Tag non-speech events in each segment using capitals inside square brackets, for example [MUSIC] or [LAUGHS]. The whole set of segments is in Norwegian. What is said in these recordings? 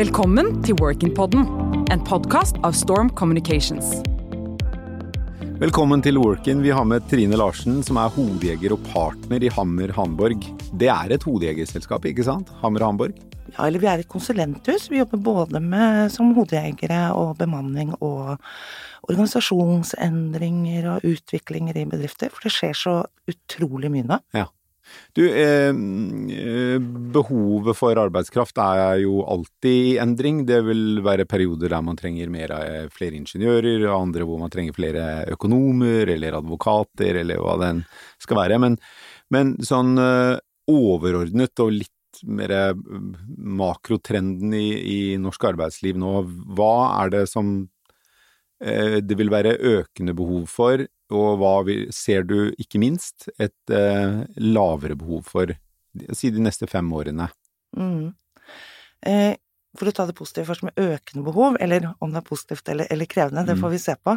Velkommen til Workin-podden, en podkast av Storm Communications. Velkommen til Workin. Vi har med Trine Larsen, som er hovedjeger og partner i Hammer Hamburg. Det er et hovedjegerselskap, ikke sant? Hammer Hamburg? Ja, eller vi er et konsulenthus. Vi jobber både med, som hodejegere og bemanning og organisasjonsendringer og utviklinger i bedrifter. For det skjer så utrolig mye nå. Ja. Du, eh, behovet for arbeidskraft er jo alltid i endring. Det vil være perioder der man trenger mer, eh, flere ingeniører, og andre hvor man trenger flere økonomer eller advokater, eller hva det skal være. Men, men sånn eh, overordnet og litt mer eh, makrotrenden i, i norsk arbeidsliv nå, hva er det som eh, det vil være økende behov for, og hva ser du ikke minst et eh, lavere behov for, si de neste fem årene? Mm. Eh, for å ta det positive først med økende behov, eller om det er positivt eller, eller krevende, det mm. får vi se på,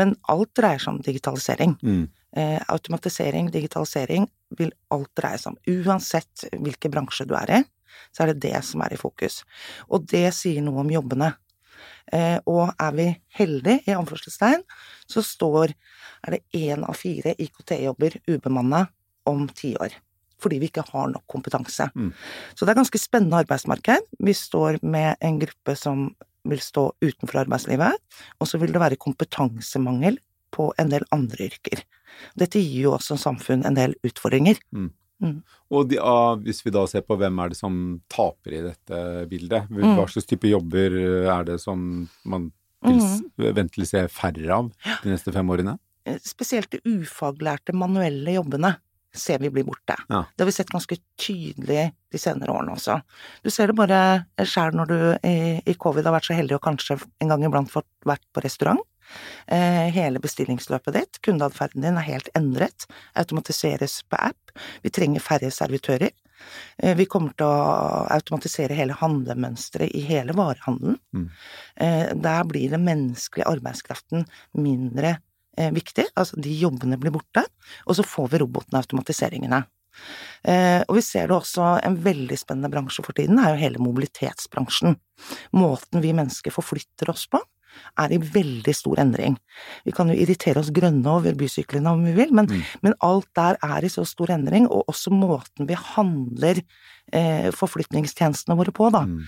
men alt dreier seg om digitalisering. Mm. Eh, automatisering, digitalisering vil alt dreie seg om. Uansett hvilken bransje du er i, så er det det som er i fokus. Og det sier noe om jobbene. Eh, og er vi heldige, i anførselstegn, så står er det én av fire IKT-jobber ubemanna om ti år. Fordi vi ikke har nok kompetanse. Mm. Så det er ganske spennende arbeidsmarked. Vi står med en gruppe som vil stå utenfor arbeidslivet, og så vil det være kompetansemangel på en del andre yrker. Dette gir jo også samfunn en del utfordringer. Mm. Mm. Og de, ah, hvis vi da ser på hvem er det som taper i dette bildet, mm. hva slags type jobber er det som man vil mm. ventelig se færre av de neste fem årene? Eh, spesielt de ufaglærte manuelle jobbene ser vi blir borte. Ja. Det har vi sett ganske tydelig de senere årene også. Du ser det bare sjæl når du i, i, covid har vært så heldig og kanskje en gang iblant fått vært på restaurant. Eh, hele bestillingsløpet ditt, kundeatferden din er helt endret, automatiseres på app, vi trenger færre servitører. Eh, vi kommer til å automatisere hele handlemønsteret i hele varehandelen. Mm. Eh, der blir den menneskelige arbeidskraften mindre viktig, altså de jobbene blir borte, og så får vi robotene automatiseringene. Og vi ser det også, en veldig spennende bransje for tiden er jo hele mobilitetsbransjen. Måten vi mennesker forflytter oss på er i veldig stor endring. Vi kan jo irritere oss grønne over bysyklene om vi vil, men, mm. men alt der er i så stor endring, og også måten vi handler eh, forflytningstjenestene våre på, da. Mm.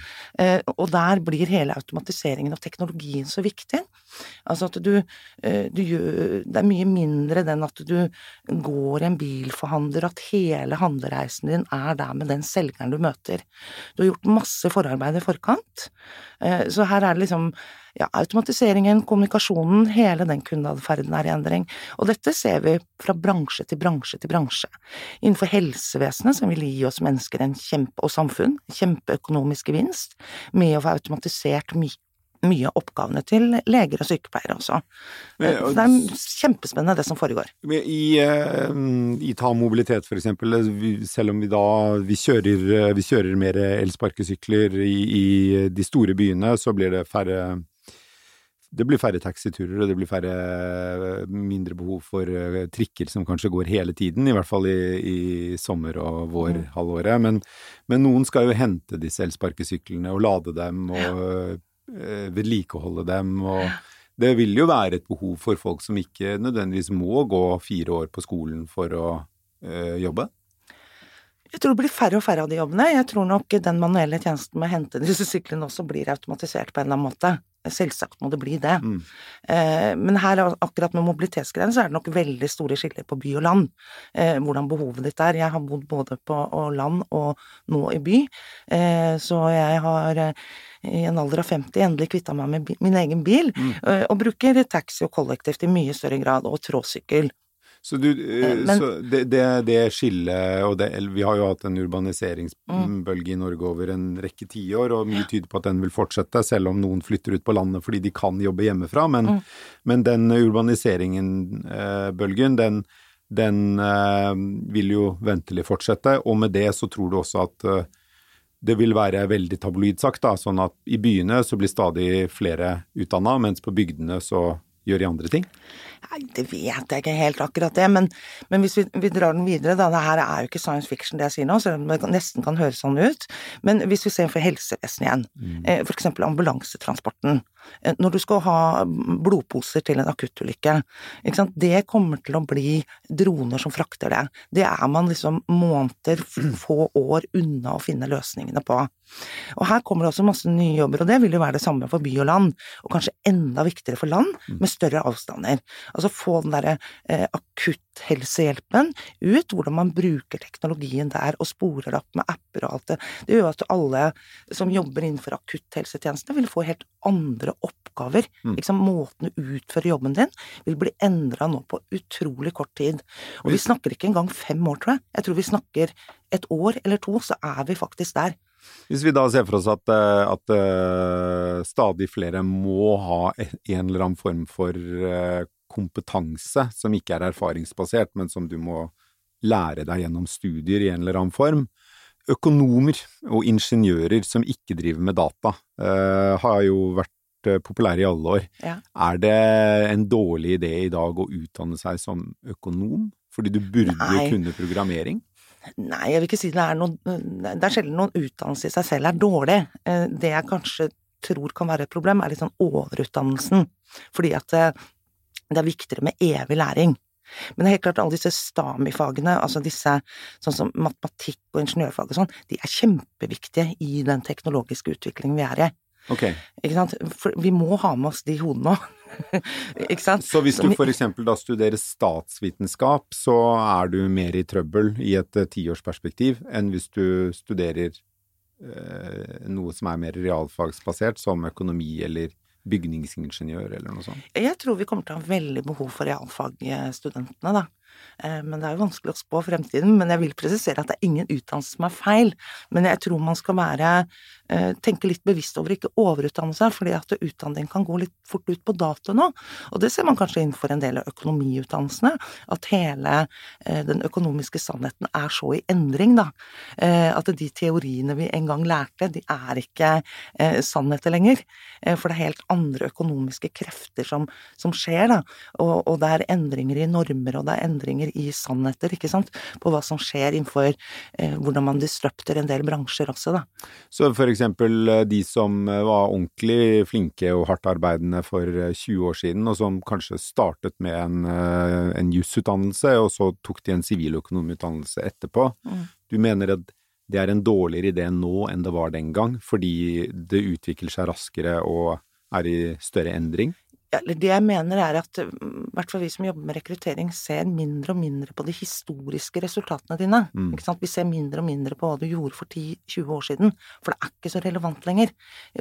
Eh, og der blir hele automatiseringen og teknologien så viktig. Altså at du, eh, du gjør Det er mye mindre den at du går en bilforhandler, at hele handlereisen din er der med den selgeren du møter. Du har gjort masse forarbeid i forkant, eh, så her er det liksom ja, automatiseringen, kommunikasjonen, hele den kundeatferden er i endring. Og dette ser vi fra bransje til bransje til bransje. Innenfor helsevesenet, som vil gi oss mennesker en kjempe, og samfunn, kjempeøkonomisk gevinst, med å få automatisert mye mye av oppgavene til leger og sykepleiere også. Men, det er kjempespennende det som foregår. I, eh, i Ta mobilitet for eksempel, selv om vi da vi kjører, vi kjører mer elsparkesykler i, i de store byene, så blir det færre det blir færre taxiturer, og det blir færre mindre behov for eh, trikker som kanskje går hele tiden, i hvert fall i, i sommer- og vårhalvåret. Men, men, noen skal jo hente disse elsparkesyklene og lade dem og øh, vedlikeholde dem. og det vil jo være et behov for folk som ikke nødvendigvis må gå fire år på skolen for å øh, jobbe. Jeg tror det blir færre og færre av de jobbene. Jeg tror nok den manuelle tjenesten med å hente disse syklene også blir automatisert på en eller annen måte. Selvsagt må det bli det. Mm. Eh, men her, akkurat med mobilitetsgreiene, så er det nok veldig store skiller på by og land. Eh, hvordan behovet ditt er. Jeg har bodd både på land og nå i by, eh, så jeg har i en alder av 50 endelig kvitta meg med min egen bil, mm. og bruker taxi og kollektivt i mye større grad, og tråsykkel. Så, du, eh, eh, Men, så det, det, det skillet og det, Vi har jo hatt en urbaniseringsbølge i Norge over en rekke tiår, og mye tyder på at den vil fortsette, selv om noen flytter ut på landet fordi de kan jobbe hjemmefra. Men, mm. men den urbaniseringen-bølgen, den, den uh, vil jo ventelig fortsette. Og med det så tror du også at det vil være veldig tabloidsagt, da, sånn at i byene så blir stadig flere utdanna, mens på bygdene så gjør de andre ting? Nei, det vet jeg ikke helt akkurat det, men, men hvis vi, vi, drar den videre, da. Det her er jo ikke science fiction det jeg sier nå, selv om det nesten kan høres sånn ut. Men hvis vi ser for helsevesenet igjen, mm. f.eks. for eksempel ambulansetransporten. Eh, når du skal ha blodposer til en akuttulykke. Det kommer til å bli droner som frakter det. Det er man liksom måneder, [CLEARS THROAT] få år unna å finne løsningene på. Og her kommer det også masse nye jobber, og det vil jo være det samme for by og land, og kanskje enda viktigere for land mm. med større avstander. Altså få den derre eh, akutthelsehjelpen ut, hvordan man bruker teknologien der og sporer det opp med apper og alt det. Det gjør at alle som jobber innenfor akutthelsetjenestene vil få helt andre oppgaver. Mm. Liksom, måten du utfører jobben din vil bli endra nå på utrolig kort tid. Og vi snakker ikke engang fem år, tror jeg. Jeg tror vi snakker et år eller to, så er vi faktisk der. Hvis vi da ser for oss at, eh, at uh, stadig flere må ha en eller annen form for uh, kompetanse som ikke er erfaringsbasert, men som du må lære deg gjennom studier i en eller annen form. Økonomer og ingeniører som ikke driver med data, uh, har jo vært populære i alle år. Ja. Er det en dårlig idé i dag å utdanne seg som økonom? Fordi du burde Nei. kunne programmering? Nei, jeg vil ikke si det er noen Det er sjelden noen utdannelse i seg selv er dårlig. Eh, det jeg kanskje tror kan være et problem, er litt sånn overutdannelsen. Fordi at det, eh, det er viktigere med evig læring. Men det er helt klart alle disse STAMI-fagene, altså disse sånn som matematikk og ingeniørfag og sånn, de er kjempeviktige i den teknologiske utviklingen vi er i. Okay. Ikke sant? For vi må ha med oss de hodene òg. [LAUGHS] ikke sant? Så hvis du eksempel da studerer statsvitenskap, så er du mer i trøbbel i et uh, tiårsperspektiv enn hvis du studerer eh, noe som er mer realfagsbasert, som økonomi eller bygningsingeniør eller noe sånt? Jeg tror vi kommer til å ha veldig behov for realfagstudentene, da. Eh, men det er jo vanskelig å spå fremtiden. Men jeg vil presisere at det er ingen utdannelse som er feil. Men jeg tror man skal være eh, tenke litt bevisst over ikke overutdanne seg, fordi at utdanning kan gå litt fort ut på dato nå. Og det ser man kanskje innenfor en del av økonomiutdannelsene, at hele eh, den økonomiske sannheten er så i endring, da. At de teoriene vi en gang lærte, de er ikke sannheter lenger. For det er helt andre økonomiske krefter som, som skjer, da. Og, og det er endringer i normer, og det er endringer endringer i sannheter, ikke sant, på hva som skjer innenfor eh, hvordan man disrupter en del bransjer også, da. Så for eksempel eh, de som eh, var ordentlig flinke og hardt arbeidende for 20 eh, år siden, og som kanskje startet med en, en jusutdannelse, og så tok de en siviløkonomutdannelse etterpå. Mm. Du mener at det er en dårligere idé nå enn det var den gang, fordi det utvikler seg raskere og er i større endring? Det jeg mener er at i hvert fall vi som jobber med rekruttering, ser mindre og mindre på de historiske resultatene dine. Mm. Vi ser mindre og mindre på hva du gjorde for 10-20 år siden, for det er ikke så relevant lenger.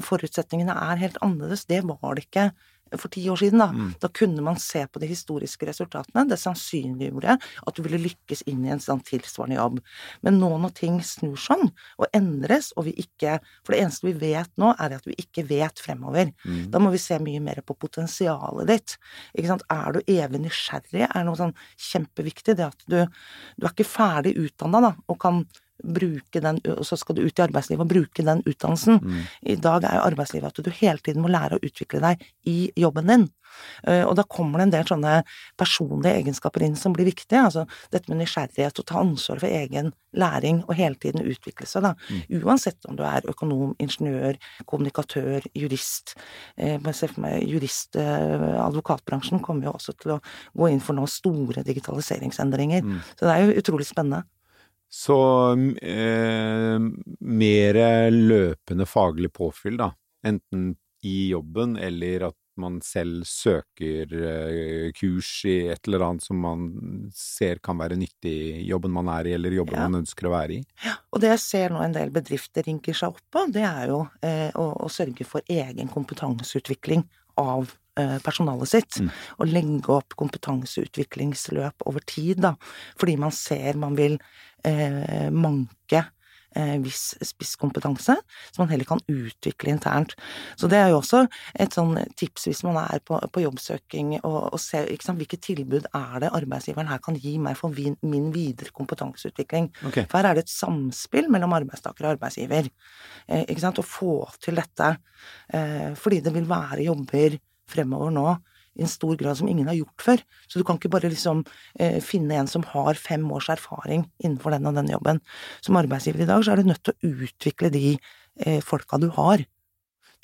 Forutsetningene er helt annerledes. Det var det ikke for ti år siden, da. Mm. Da kunne man se på de historiske resultatene. Det sannsynliggjorde at du ville lykkes inn i en sånn tilsvarende jobb. Men nå når ting snur sånn, og endres, og vi ikke For det eneste vi vet nå, er at vi ikke vet fremover. Mm. Da må vi se mye mer på potensialet ditt. Ikke sant. Er du evig nysgjerrig, er noe sånn kjempeviktig. Det at du Du er ikke ferdig utdanna, da, og kan bruke den, og så skal du ut i arbeidslivet og bruke den utdannelsen. Mm. I dag er jo arbeidslivet at du hele tiden må lære å utvikle deg i jobben din. Og da kommer det en del sånne personlige egenskaper inn som blir viktige. Altså dette med nysgjerrighet, å ta ansvar for egen læring og hele tiden utvikle seg, da. Mm. Uansett om du er økonom, ingeniør, kommunikatør, jurist. Eh, se for meg jurist, advokatbransjen kommer jo også til å gå inn for nå store digitaliseringsendringer. Mm. Så det er jo utrolig spennende. Så eh, mer løpende faglig påfyll, da. Enten i jobben eller at man selv søker eh, kurs i et eller annet som man ser kan være nyttig i jobben man er i, eller jobben ja. man ønsker å være i. Ja, og det jeg ser nå en del bedrifter rinker seg opp på, det er jo eh, å, å, sørge for egen kompetanseutvikling av eh, personalet sitt. Mm. Og legge opp kompetanseutviklingsløp over tid, da. Fordi man ser man vil eh, manke eh, viss spisskompetanse, som man heller kan utvikle internt. Så det er jo også et sånn tips hvis man er på, på jobbsøking og, og ser sant, hvilke tilbud er det arbeidsgiveren her kan gi meg for min, min videre kompetanseutvikling. Okay. For her er det et samspill mellom arbeidstaker og arbeidsgiver. Eh, ikke sant, å få til dette. Eh, fordi det vil være jobber fremover nå i en stor grad som ingen har gjort før. Så du kan ikke bare liksom eh, finne en som har fem års erfaring innenfor den og den jobben. Som arbeidsgiver i dag så er du nødt til å utvikle de eh, folka du har.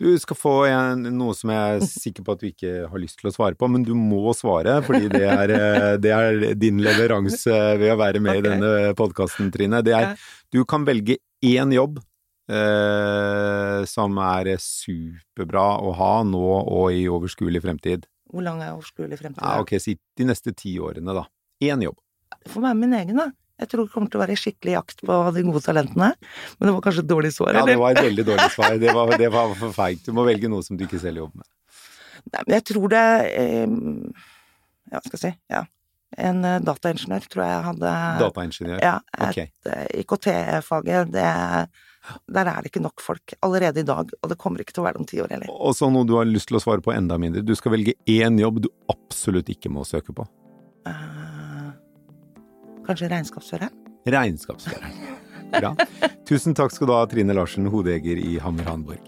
Du skal få en, noe som jeg er sikker på at du ikke har lyst til å svare på, men du må svare, fordi det er, eh, det er din leveranse ved å være med okay. i denne podkasten, Trine. Det er du kan velge én jobb eh, som er superbra å ha nå og i overskuelig fremtid. Hvor lang er overskuelig fremtid? Ja, ok, Si de neste ti årene, da. Én jobb. For meg min egen, da. Jeg tror det kommer til å være skikkelig jakt på de gode talentene. Men det var kanskje et dårlig svar, eller? Ja, det var et veldig dårlig [LAUGHS] svar. Det var, det var for feigt. Du må velge noe som du ikke selv jobber med. Nei, men jeg tror det eh, Ja, skal jeg si. Ja. En uh, dataingeniør, tror jeg hadde Dataingeniør? Ja. Et, okay. uh, IKT-faget, det der er det ikke nok folk allerede i dag, og det kommer ikke til å være det om ti år heller. Og så noe du har lyst til å svare på enda mindre. Du skal velge én jobb du absolutt ikke må søke på. Uh, kanskje regnskapsføreren? Regnskapsføreren. Bra. Tusen takk skal du ha, Trine Larsen, hodejeger i Hammer Hanborg.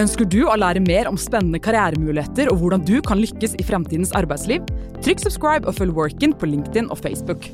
Ønsker du å lære mer om spennende karrieremuligheter og hvordan du kan lykkes i fremtidens arbeidsliv? Trykk subscribe og følg Workin på LinkedIn og Facebook.